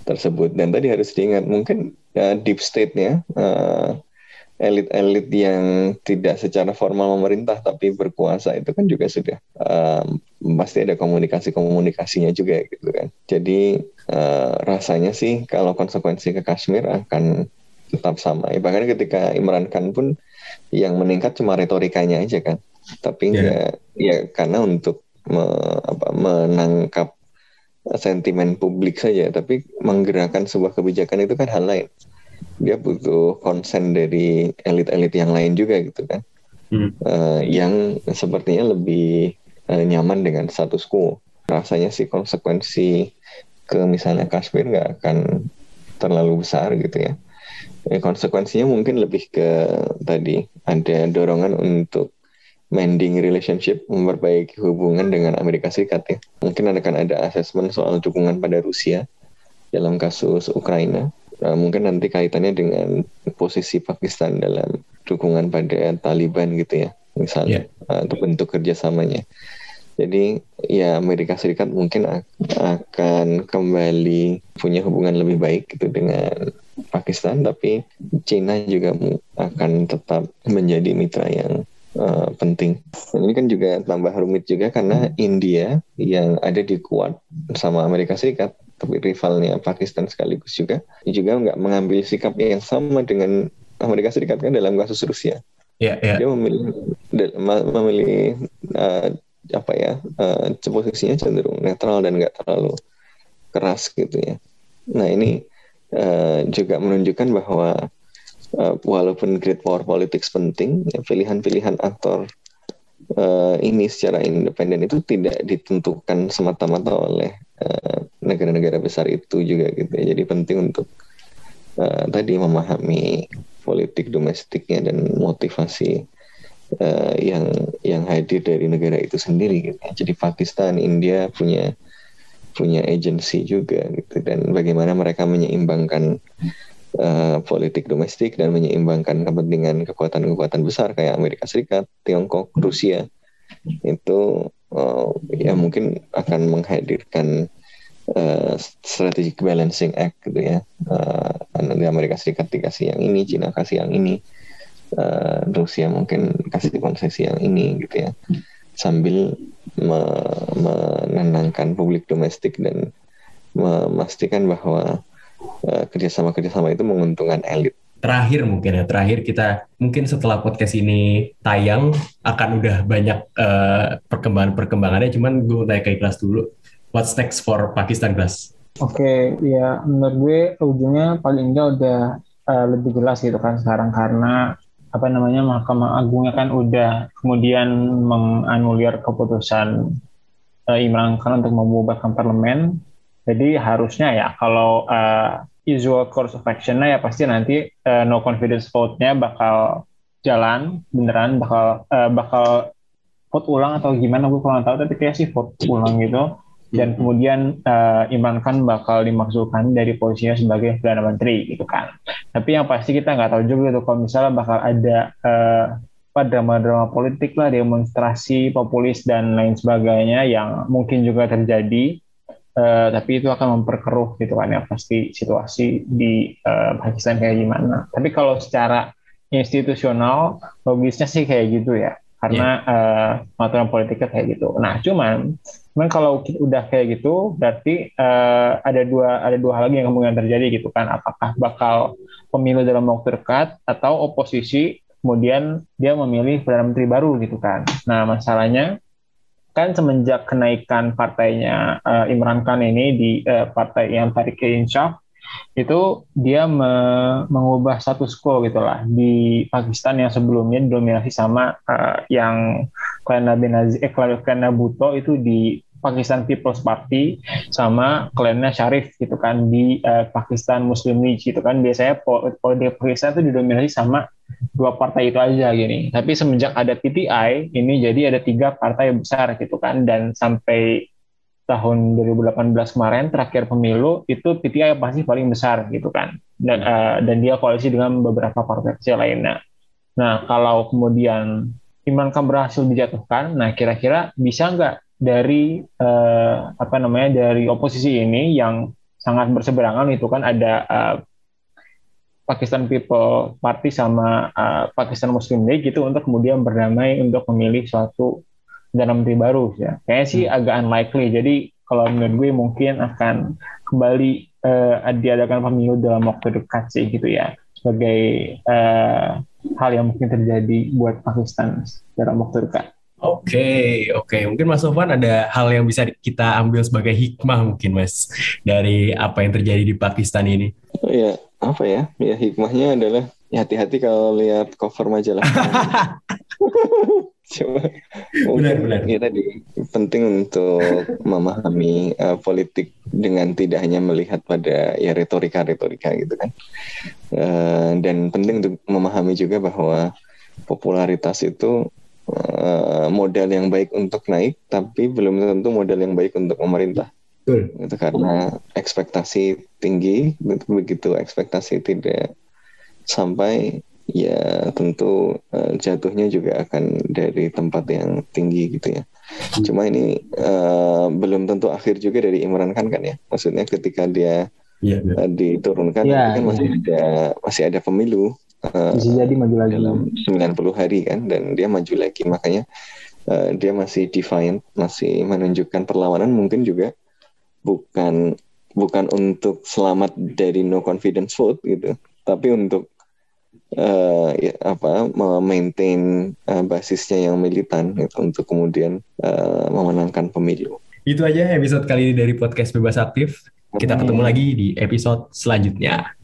tersebut dan tadi harus diingat mungkin uh, deep state-nya uh, elit-elit yang tidak secara formal memerintah tapi berkuasa itu kan juga sudah um, pasti ada komunikasi-komunikasinya juga gitu kan. Jadi uh, rasanya sih kalau konsekuensi ke Kashmir akan tetap sama. Bahkan ketika Imran Khan pun yang meningkat cuma retorikanya aja kan. Tapi yeah. ya, ya karena untuk me, apa, menangkap sentimen publik saja, tapi menggerakkan sebuah kebijakan itu kan hal lain dia butuh konsen dari elit-elit yang lain juga gitu kan hmm. uh, yang sepertinya lebih uh, nyaman dengan status quo rasanya sih konsekuensi ke misalnya Kashmir nggak akan terlalu besar gitu ya eh, konsekuensinya mungkin lebih ke tadi ada dorongan untuk mending relationship, memperbaiki hubungan dengan Amerika Serikat ya. Mungkin akan ada asesmen soal dukungan pada Rusia dalam kasus Ukraina uh, mungkin nanti kaitannya dengan posisi Pakistan dalam dukungan pada Taliban gitu ya misalnya yeah. untuk bentuk kerjasamanya jadi ya Amerika Serikat mungkin akan kembali punya hubungan lebih baik gitu dengan Pakistan tapi Cina juga akan tetap menjadi mitra yang uh, penting. Dan ini kan juga tambah rumit juga karena India yang ada di kuat sama Amerika Serikat tapi rivalnya Pakistan sekaligus juga juga nggak mengambil sikap yang sama dengan Amerika Serikat kan dalam kasus Rusia. Yeah, yeah. Dia memilih memilih uh, apa ya uh, posisinya cenderung netral dan nggak terlalu keras gitu ya. Nah ini uh, juga menunjukkan bahwa uh, walaupun great power politics penting, ya, pilihan-pilihan aktor uh, ini secara independen itu tidak ditentukan semata-mata oleh uh, negara-negara besar itu juga gitu. Jadi penting untuk uh, tadi memahami politik domestiknya dan motivasi uh, yang yang hadir dari negara itu sendiri gitu. Jadi Pakistan, India punya punya agensi juga gitu dan bagaimana mereka menyeimbangkan uh, politik domestik dan menyeimbangkan kepentingan kekuatan-kekuatan besar kayak Amerika Serikat, Tiongkok, Rusia itu uh, ya mungkin akan menghadirkan uh, strategic balancing act gitu ya. Uh, nanti Amerika Serikat dikasih yang ini, Cina kasih yang ini, uh, Rusia mungkin kasih konsesi yang ini gitu ya. Sambil menenangkan publik domestik dan memastikan bahwa uh, kerjasama-kerjasama itu menguntungkan elit. Terakhir mungkin ya terakhir kita mungkin setelah podcast ini tayang akan udah banyak uh, perkembangan perkembangannya cuman gue naik ke kelas dulu what's next for Pakistan Glass? Oke, okay, ya menurut gue ujungnya paling enggak udah uh, lebih jelas gitu kan sekarang. Karena apa namanya Mahkamah Agungnya kan udah kemudian menganulir keputusan uh, Imran Khan untuk membubarkan parlemen. Jadi harusnya ya kalau uh, usual course of action-nya ya pasti nanti uh, no confidence vote-nya bakal jalan beneran bakal uh, bakal vote ulang atau gimana gue kurang tahu tapi kayak sih vote ulang gitu dan hmm. kemudian uh, Imran Khan bakal dimaksudkan dari posisinya sebagai perdana menteri gitu kan. Tapi yang pasti kita nggak tahu juga tuh kalau misalnya bakal ada uh, apa drama-drama politik lah, demonstrasi populis dan lain sebagainya yang mungkin juga terjadi. Uh, tapi itu akan memperkeruh gitu kan ya pasti situasi di uh, Pakistan kayak gimana. Tapi kalau secara institusional logisnya sih kayak gitu ya karena yeah. uh, aturan politiknya kayak gitu. Nah, cuman cuman kalau udah kayak gitu berarti uh, ada dua ada dua hal lagi yang kemungkinan terjadi gitu kan. Apakah bakal pemilu dalam waktu dekat atau oposisi kemudian dia memilih perdana menteri baru gitu kan. Nah, masalahnya kan semenjak kenaikan partainya uh, Imran Khan ini di uh, partai yang Tariq Insyaf itu dia me mengubah status quo gitulah di Pakistan yang sebelumnya didominasi sama uh, yang klan Benazir eh klan Bhutto itu di Pakistan People's Party sama klannya Sharif gitu kan. Di uh, Pakistan Muslim League gitu kan. Biasanya politik Pakistan itu didominasi sama dua partai itu aja gini. Tapi semenjak ada PTI ini jadi ada tiga partai besar gitu kan. Dan sampai tahun 2018 kemarin terakhir pemilu itu PTI pasti paling besar gitu kan dan uh, dan dia koalisi dengan beberapa partai kecil lainnya. Nah kalau kemudian Imran Khan berhasil dijatuhkan, nah kira-kira bisa nggak dari uh, apa namanya dari oposisi ini yang sangat berseberangan itu kan ada uh, Pakistan People Party sama uh, Pakistan Muslim League gitu untuk kemudian berdamai untuk memilih suatu perdana menteri baru ya. Kayaknya sih hmm. agak unlikely. Jadi kalau menurut gue mungkin akan kembali uh, diadakan pemilu dalam waktu dekat sih gitu ya. Sebagai uh, hal yang mungkin terjadi buat Pakistan dalam waktu dekat. Oke, okay, oke. Okay. Mungkin Mas Sofwan ada hal yang bisa kita ambil sebagai hikmah mungkin Mas dari apa yang terjadi di Pakistan ini. Oh ya, apa ya? Ya hikmahnya adalah ya hati-hati kalau lihat cover majalah. Coba benar, benar. ya tadi penting untuk memahami uh, politik dengan tidak hanya melihat pada ya retorika-retorika gitu kan. Uh, dan penting untuk memahami juga bahwa popularitas itu Eh, modal yang baik untuk naik, tapi belum tentu modal yang baik untuk pemerintah. Betul. Itu karena ekspektasi tinggi, begitu ekspektasi tidak sampai, ya tentu uh, jatuhnya juga akan dari tempat yang tinggi gitu ya. Hmm. Cuma ini uh, belum tentu akhir juga dari Imran Khan kan ya. Maksudnya ketika dia yeah, yeah. diturunkan, yeah, kan masih yeah. ada masih ada pemilu bisa jadi maju lagi dalam 90 hari kan dan dia maju lagi makanya uh, dia masih defiant masih menunjukkan perlawanan mungkin juga bukan bukan untuk selamat dari no confidence vote gitu tapi untuk uh, ya, apa memaintain uh, basisnya yang militan gitu, untuk kemudian uh, memenangkan pemilu. Itu aja episode kali ini dari podcast bebas aktif. Kita ketemu lagi di episode selanjutnya